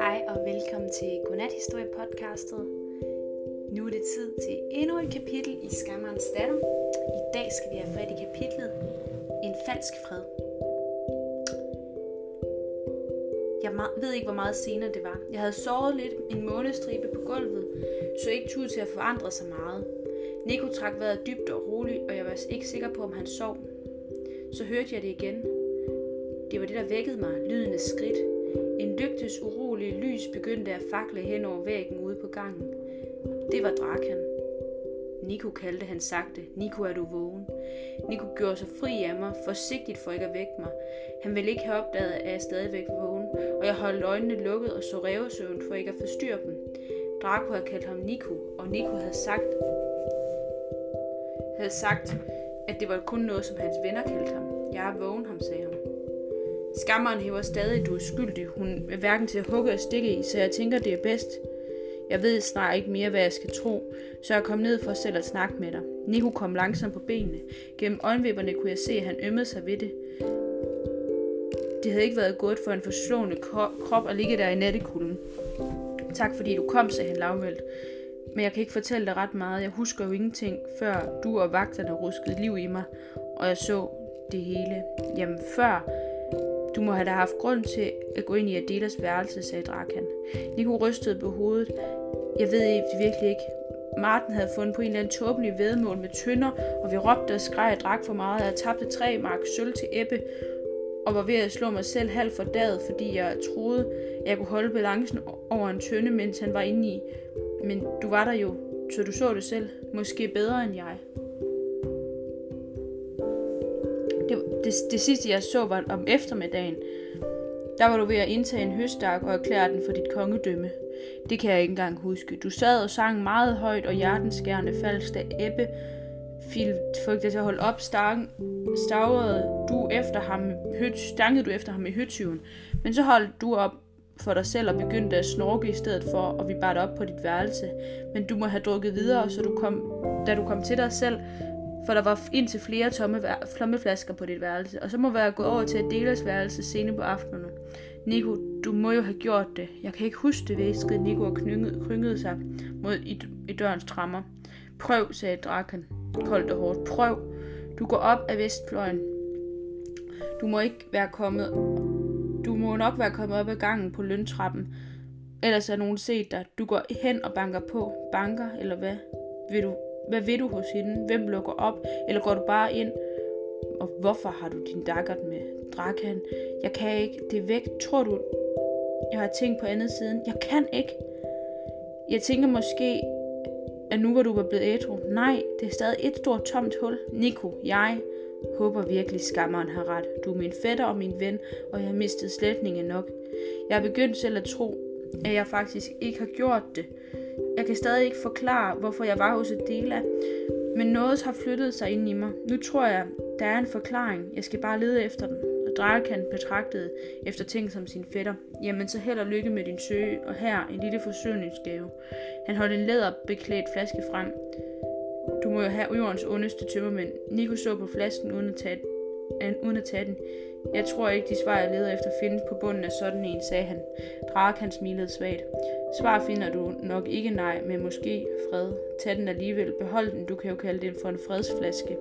Hej og velkommen til Godnathistorie podcastet. Nu er det tid til endnu et kapitel i Skammerens datter. I dag skal vi have fat i kapitlet En falsk fred. Jeg ved ikke, hvor meget senere det var. Jeg havde sovet lidt en månestribe på gulvet, så ikke tid til at forandre sig meget. Nico trak vejret dybt og roligt, og jeg var ikke sikker på, om han sov. Så hørte jeg det igen. Det var det, der vækkede mig, lyden af skridt. En lygtes urolige lys begyndte at fakle hen over væggen ude på gangen. Det var Drakan. Nico kaldte han sagte. Nico, er du vågen? Nico gjorde sig fri af mig, forsigtigt for ikke at vække mig. Han ville ikke have opdaget, at jeg stadigvæk var vågen, og jeg holdt øjnene lukket og så revesøvn for ikke at forstyrre dem. Draco havde kaldt ham Nico, og Nico havde sagt, havde sagt, at det var kun noget, som hans venner kaldte ham. Jeg er vågen, ham sagde han. Skammeren hæver stadig, du er skyldig. Hun er hverken til at hugge og stikke i, så jeg tænker, det er bedst. Jeg ved snart ikke mere, hvad jeg skal tro, så jeg kom ned for selv at snakke med dig. Nico kom langsomt på benene. Gennem øjenvipperne kunne jeg se, at han ømmede sig ved det. Det havde ikke været godt for en forslående krop at ligge der i nattekulden. Tak fordi du kom, sagde han lavmældt. Men jeg kan ikke fortælle dig ret meget. Jeg husker jo ingenting, før du og vagterne ruskede liv i mig, og jeg så det hele. Jamen før, du må have da haft grund til at gå ind i Adelas værelse, sagde Drakan. Nico rystede på hovedet. Jeg ved det virkelig ikke. Martin havde fundet på en eller anden tåbelig vedmål med tønder, og vi råbte og skreg og drak for meget. Jeg tabte tre mark sølv til Ebbe, og var ved at slå mig selv halvt for daget, fordi jeg troede, jeg kunne holde balancen over en tønde, mens han var inde i. Men du var der jo, så du så det selv. Måske bedre end jeg. Det, det, det sidste jeg så var om eftermiddagen. Der var du ved at indtage en høstak og erklære den for dit kongedømme. Det kan jeg ikke engang huske. Du sad og sang meget højt og hjertenskærende falsk, da Ebbe fik dig til at holde op, stang, stavrede du efter ham, høt, stankede du efter ham i høtyven. Men så holdt du op for dig selv og begyndte at snorke i stedet for, og vi bar op på dit værelse. Men du må have drukket videre, så du kom, da du kom til dig selv, for der var indtil flere tomme flommeflasker på dit værelse, og så må være gået over til at dele værelse sene på aftenen. Nico, du må jo have gjort det. Jeg kan ikke huske det, væskede Nico og knyngede, kryngede sig mod i, i dørens trammer. Prøv, sagde drakken, koldt og hårdt. Prøv. Du går op af vestfløjen. Du må ikke være kommet må nok være kommet op ad gangen på løntrappen. Ellers har nogen set dig. Du går hen og banker på. Banker, eller hvad? Vil du, hvad vil du hos hende? Hvem lukker op? Eller går du bare ind? Og hvorfor har du din dakkert med? Drakan, jeg kan ikke. Det er væk. Tror du, jeg har tænkt på andet siden? Jeg kan ikke. Jeg tænker måske, at nu hvor du var blevet ædru. Nej, det er stadig et stort tomt hul. Nico, jeg Håber virkelig skammeren har ret. Du er min fætter og min ven, og jeg har mistet slætningen nok. Jeg er begyndt selv at tro, at jeg faktisk ikke har gjort det. Jeg kan stadig ikke forklare, hvorfor jeg var hos Adela, men noget har flyttet sig ind i mig. Nu tror jeg, der er en forklaring. Jeg skal bare lede efter den. Og Drakan betragtede efter ting som sin fætter. Jamen, så held og lykke med din søge, og her en lille forsøgningsgave. Han holdt en læderbeklædt flaske frem. Du må jo have jordens ondeste tømmermænd. Nico så på flasken uden at tage, uden at tage den. Jeg tror ikke, de svar, jeg leder efter, findes på bunden af sådan en, sagde han. Drak han smilede svagt. Svar finder du nok ikke nej, men måske fred. Tag den alligevel. Behold den, du kan jo kalde den for en fredsflaske.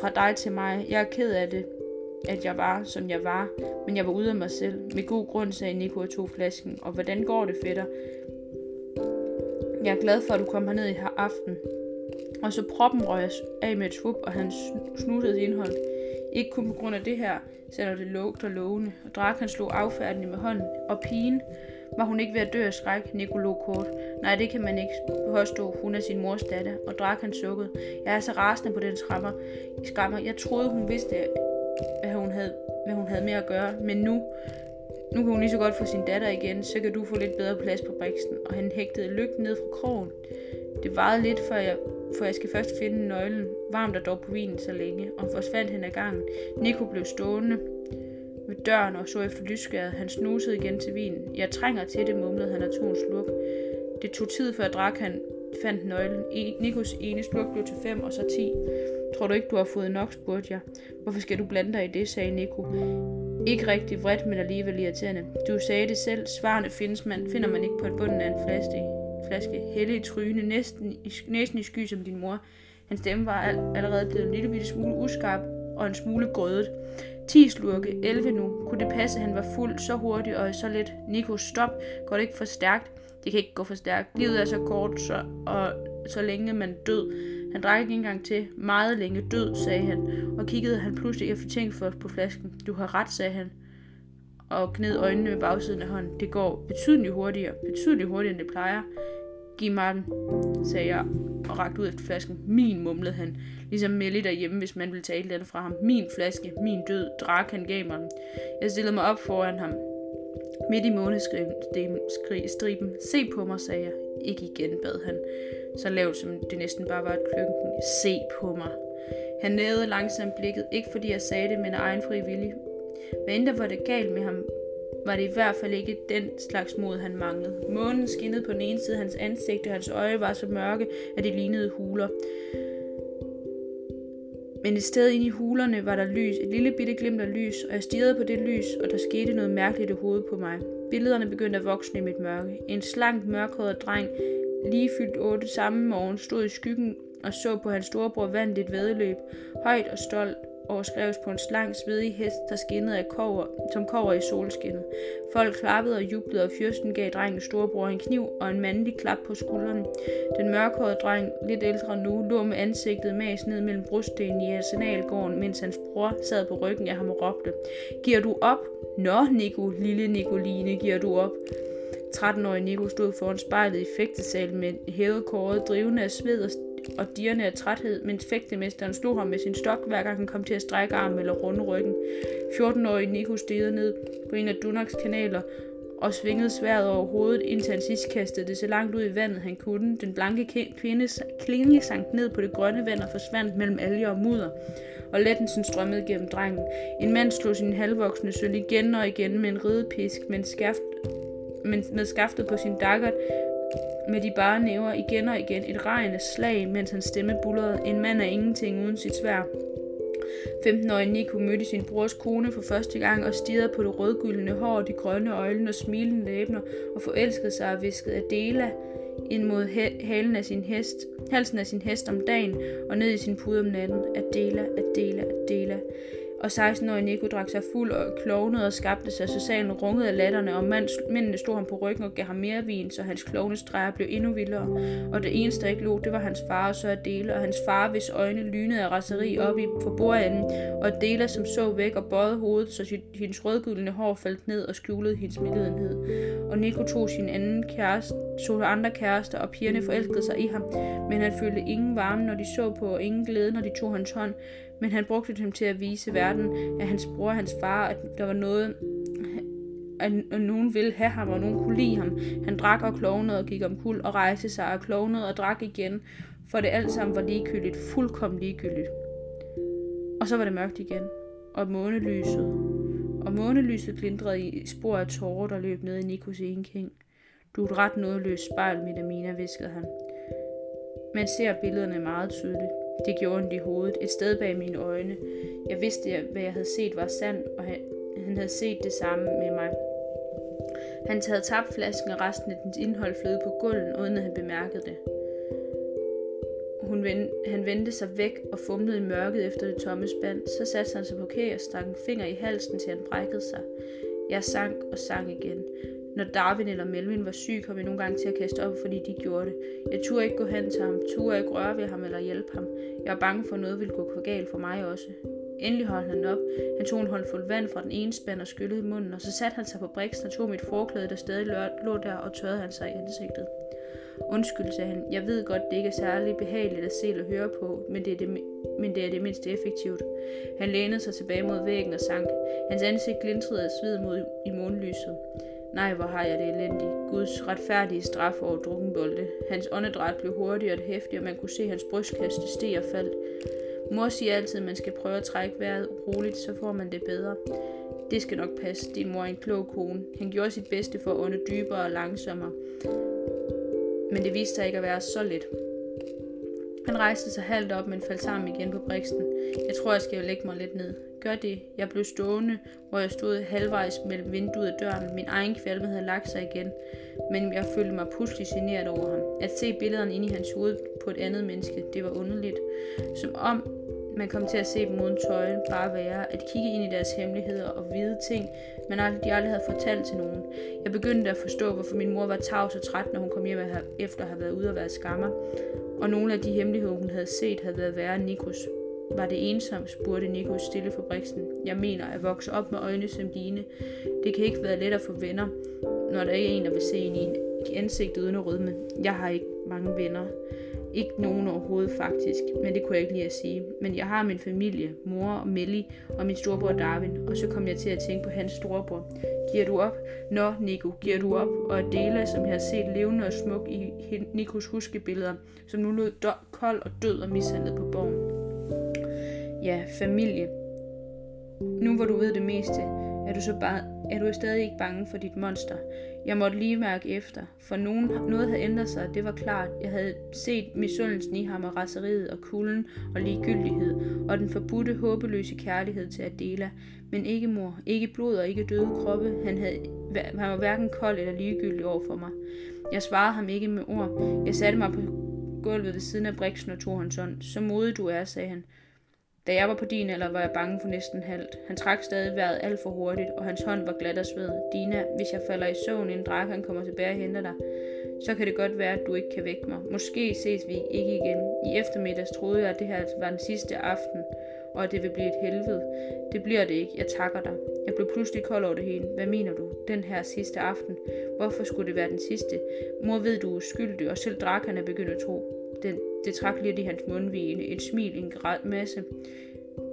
Fra dig til mig. Jeg er ked af det, at jeg var, som jeg var, men jeg var ude af mig selv. Med god grund, sagde Nico og tog flasken. Og hvordan går det, fætter? Jeg er glad for, at du kom herned i aften. Og så proppen røg af med et svup, og han snuttede indhold. Ikke kun på grund af det her, selvom det lugter lovende. Og Drakan slog affærdende med hånden. Og pigen, var hun ikke ved at dø af skræk, Nicolo kort. Nej, det kan man ikke påstå. Hun er sin mors datter. Og Drakan sukket. Jeg er så rasende på den skræmmer. skræmmer. Jeg troede, hun vidste, hvad hun havde, hvad hun havde med at gøre. Men nu, nu kan hun lige så godt få sin datter igen, så kan du få lidt bedre plads på briksen. Og han hægtede lygten ned fra krogen. Det varede lidt, før jeg for jeg skal først finde nøglen. Varmt der dog på vinen så længe, og forsvandt hen ad gangen. Nico blev stående ved døren og så efter lysskæret. Han snusede igen til vinen. Jeg trænger til det, mumlede han og tog en sluk. Det tog tid før drak han fandt nøglen. E, Nikos ene sluk blev til fem og så ti. Tror du ikke, du har fået nok, spurgte jeg. Hvorfor skal du blande dig i det, sagde Nico. Ikke rigtig vredt, men alligevel irriterende. Du sagde det selv. Svarene findes man, finder man ikke på et bunden af en flaske. flaske. Helle i tryne, næsten i, næsten i sky som din mor. Hans stemme var al- allerede blevet en lille bitte smule uskarp og en smule grødet. 10 slurke, 11 nu. Kunne det passe, at han var fuld så hurtigt og så let? Nico, stop. Går det ikke for stærkt? Det kan ikke gå for stærkt. Livet er så kort, så, og så længe man død. Han drak ikke engang til. Meget længe død, sagde han, og kiggede han pludselig efter ting for på flasken. Du har ret, sagde han, og gned øjnene med bagsiden af hånden. Det går betydeligt hurtigere, betydeligt hurtigere, end det plejer. Giv mig den, sagde jeg, og rakte ud efter flasken. Min, mumlede han, ligesom Melly derhjemme, hvis man ville tage et eller andet fra ham. Min flaske, min død, drak han gav mig den. Jeg stillede mig op foran ham, midt i månestriben. Se på mig, sagde jeg. Ikke igen, bad han. Så lavt som det næsten bare var et klønken. Se på mig. Han nævede langsomt blikket, ikke fordi jeg sagde det, men af egen fri vilje. Hvad end der var det galt med ham, var det i hvert fald ikke den slags mod, han manglede. Månen skinnede på den ene side af hans ansigt, og hans øje var så mørke, at det lignede huler. Men et sted inde i hulerne var der lys, et lille bitte glimt af lys, og jeg stirrede på det lys, og der skete noget mærkeligt i hovedet på mig. Billederne begyndte at vokse i mit mørke. En slank, mørkhåret dreng, lige fyldt otte samme morgen, stod i skyggen og så på hans storebror vandt et vedløb, højt og stolt, overskreves på en slang, svedig hest, der skinnede af kover, som kover i solskinnet. Folk klappede og jublede, og fyrsten gav drengen storebror en kniv og en mandlig klap på skulderen. Den mørkhårede dreng, lidt ældre nu, lå med ansigtet mas ned mellem bruststenen i arsenalgården, mens hans bror sad på ryggen af ham og råbte. Giver du op? Nå, Nico, lille Nicoline, giver du op? 13-årige Nico stod foran spejlet i fægtesalen med hævet kåret, drivende af sved og og dirrende af træthed, mens fægtemesteren slog ham med sin stok, hver gang han kom til at strække armen eller runde ryggen. 14-årige Nico stirrede ned på en af Dunaks kanaler og svingede sværet over hovedet, indtil han sidst kastede det så langt ud i vandet, han kunne. Den blanke kvinde klinge sank ned på det grønne vand og forsvandt mellem alger og mudder, og lettelsen strømmede gennem drengen. En mand slog sin halvvoksne søn igen og igen med en ridepisk, men skaft, men med skaftet på sin dakkert med de bare næver igen og igen et regn af slag, mens hans stemme bullerede. En mand er ingenting uden sit svær. 15-årige Nico mødte sin brors kone for første gang og stirrede på det rødgyldne hår, de grønne øjne og smilende læbner og forelskede sig og viskede Adela ind mod halen af sin hest, halsen af sin hest om dagen og ned i sin pude om natten. Adela, Adela, Adela. Og 16-årige Nico drak sig fuld og klovnede og skabte sig, så salen rungede af latterne, og mændene stod ham på ryggen og gav ham mere vin, så hans klovnestreger blev endnu vildere. Og det eneste, der ikke lå, det var hans far og så Adela, og hans far, hvis øjne lynede af raseri op i for bordenden, og Adela, som så væk og bøjede hovedet, så hendes rødgyldne hår faldt ned og skjulede hendes medlidenhed. Og Nico tog sin anden kæreste, så andre kærester, og pigerne forelskede sig i ham, men han følte ingen varme, når de så på, og ingen glæde, når de tog hans hånd men han brugte dem til at vise verden, at hans bror og hans far, at der var noget, at nogen ville have ham, og nogen kunne lide ham. Han drak og klovnede og gik om kul og rejste sig og klovnede og drak igen, for det alt sammen var ligegyldigt, fuldkommen ligegyldigt. Og så var det mørkt igen, og månelyset, og månelyset glindrede i spor af tårer, der løb ned i Nikos enkæng. Du er et ret nådeløst spejl, Midamina, viskede han. Man ser billederne meget tydeligt. Det gjorde ondt i hovedet, et sted bag mine øjne. Jeg vidste, at hvad jeg havde set var sandt, og han, han havde set det samme med mig. Han havde tabt flasken, og resten af dens indhold flød på gulvet, uden at han bemærkede det. Hun vend, han vendte sig væk og fumlede i mørket efter det tomme spand. Så satte han sig på kæ og stak en finger i halsen, til han brækkede sig. Jeg sank og sank igen. Når Darwin eller Melvin var syg, kom jeg nogle gange til at kaste op, fordi de gjorde det. Jeg turde ikke gå hen til ham, turde ikke røre ved ham eller hjælpe ham. Jeg var bange for, at noget ville gå for galt for mig også. Endelig holdt han op. Han tog en håndfuld vand fra den ene spand og skyllede i munden, og så satte han sig på briksen og tog mit forklæde, der stadig lå der, og tørrede han sig i ansigtet. Undskyld, sagde han. Jeg ved godt, det ikke er særlig behageligt at se og høre på, men det, er det, men det er det mindst effektivt. Han lænede sig tilbage mod væggen og sank. Hans ansigt glintrede af sved mod i månelyset. Nej, hvor har jeg det elendigt. Guds retfærdige straf over drukkenbolde. Hans åndedræt blev hurtigere og hæftigere, og man kunne se hans brystkaste steg og faldt. Mor siger altid, at man skal prøve at trække vejret roligt, så får man det bedre. Det skal nok passe. Din mor er en klog kone. Han gjorde sit bedste for at ånde dybere og langsommere. Men det viste sig ikke at være så let. Han rejste sig halvt op, men faldt sammen igen på briksten. Jeg tror, jeg skal lægge mig lidt ned. Gør det. Jeg blev stående, hvor jeg stod halvvejs mellem vinduet og døren. Min egen kvalme havde lagt sig igen, men jeg følte mig pludselig generet over ham. At se billederne ind i hans hoved på et andet menneske, det var underligt. Som om man kom til at se dem uden tøj, bare være, at kigge ind i deres hemmeligheder og vide ting, man aldrig, de aldrig havde fortalt til nogen. Jeg begyndte at forstå, hvorfor min mor var tavs og træt, når hun kom hjem efter at have været ude og være skammer. Og nogle af de hemmeligheder, hun havde set, havde været værre end Nikos. Var det ensom, spurgte Nico stille for Brixen. Jeg mener, at vokse op med øjne som dine. Det kan ikke være let at få venner, når der ikke er en, der vil se en i ansigtet uden at rødme. Jeg har ikke mange venner. Ikke nogen overhovedet faktisk, men det kunne jeg ikke lige at sige. Men jeg har min familie, mor og Melly og min storebror Darwin, og så kom jeg til at tænke på hans storebror. Giver du op? Nå, Nico, giver du op? Og Adela, som jeg har set levende og smuk i Nikos huskebilleder, som nu lød kold og død og mishandlet på borgen. Ja, familie. Nu hvor du ved det meste, er du så bare, er du stadig ikke bange for dit monster. Jeg måtte lige mærke efter, for nogen, noget havde ændret sig, det var klart. Jeg havde set misundelsen i ham og raseriet og kulden og ligegyldighed og den forbudte, håbeløse kærlighed til Adela. Men ikke mor, ikke blod og ikke døde kroppe. Han, havde, han var hverken kold eller ligegyldig over for mig. Jeg svarede ham ikke med ord. Jeg satte mig på gulvet ved siden af Brixen og tog hans hånd. Så modig du er, sagde han. Da jeg var på din alder, var jeg bange for næsten halvt. Han trak stadig vejret alt for hurtigt, og hans hånd var glat af sved. Dina, hvis jeg falder i søvn, inden Drakan kommer tilbage og henter dig, så kan det godt være, at du ikke kan vække mig. Måske ses vi ikke igen. I eftermiddags troede jeg, at det her var den sidste aften, og at det vil blive et helvede. Det bliver det ikke. Jeg takker dig. Jeg blev pludselig kold over det hele. Hvad mener du? Den her sidste aften? Hvorfor skulle det være den sidste? Mor ved, du er uskyldig, og selv Drakan er begyndt at tro. Den, det trak lidt i hans mundvige, et smil, en masse.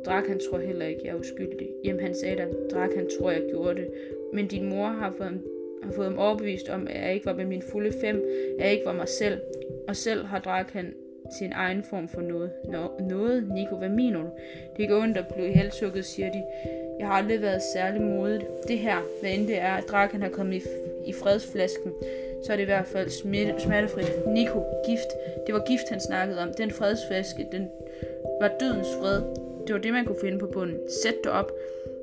Drak han tror heller ikke, jeg er uskyldig. Jamen han sagde da, Drak han tror, jeg gjorde det. Men din mor har fået, har fået ham overbevist om, at jeg ikke var med min fulde fem, at jeg ikke var mig selv. Og selv har Drak han sin egen form for noget. Nå, noget? Nico, hvad mener du? Det går ondt at blive halshugget, siger de. Jeg har aldrig været særlig modig. Det her, hvad end det er, at Draken har kommet i, i fredsflasken, så er det i hvert fald smertefrit. Nico, gift. Det var gift, han snakkede om. Den fredsflaske, den var dødens fred. Det var det, man kunne finde på bunden. Sæt dig op.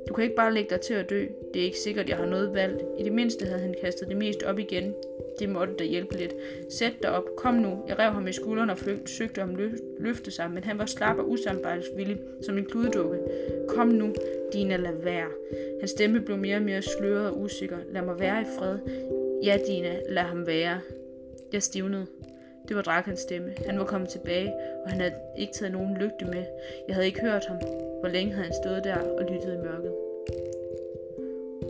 Du kan ikke bare lægge dig til at dø. Det er ikke sikkert, jeg har noget valgt. I det mindste havde han kastet det mest op igen. Det måtte da hjælpe lidt. Sæt dig op. Kom nu. Jeg rev ham i skulderen og flygte, søgte om lø- løfte sig, men han var slap og usamarbejdsvillig som en kludedukke. Kom nu, Dina, lad være. Hans stemme blev mere og mere sløret og usikker. Lad mig være i fred. Ja, Dina, lad ham være. Jeg stivnede. Det var Drakans stemme. Han var kommet tilbage, og han havde ikke taget nogen lygte med. Jeg havde ikke hørt ham. Hvor længe havde han stået der og lyttet i mørket.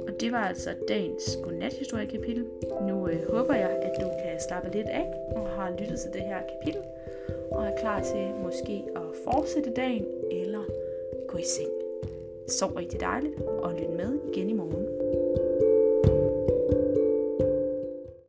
Og det var altså dagens godnathistorie-kapitel. Nu øh, håber jeg, at du kan slappe lidt af og har lyttet til det her kapitel, og er klar til måske at fortsætte dagen eller gå i seng. Sov rigtig dejligt, og lyt med igen i morgen.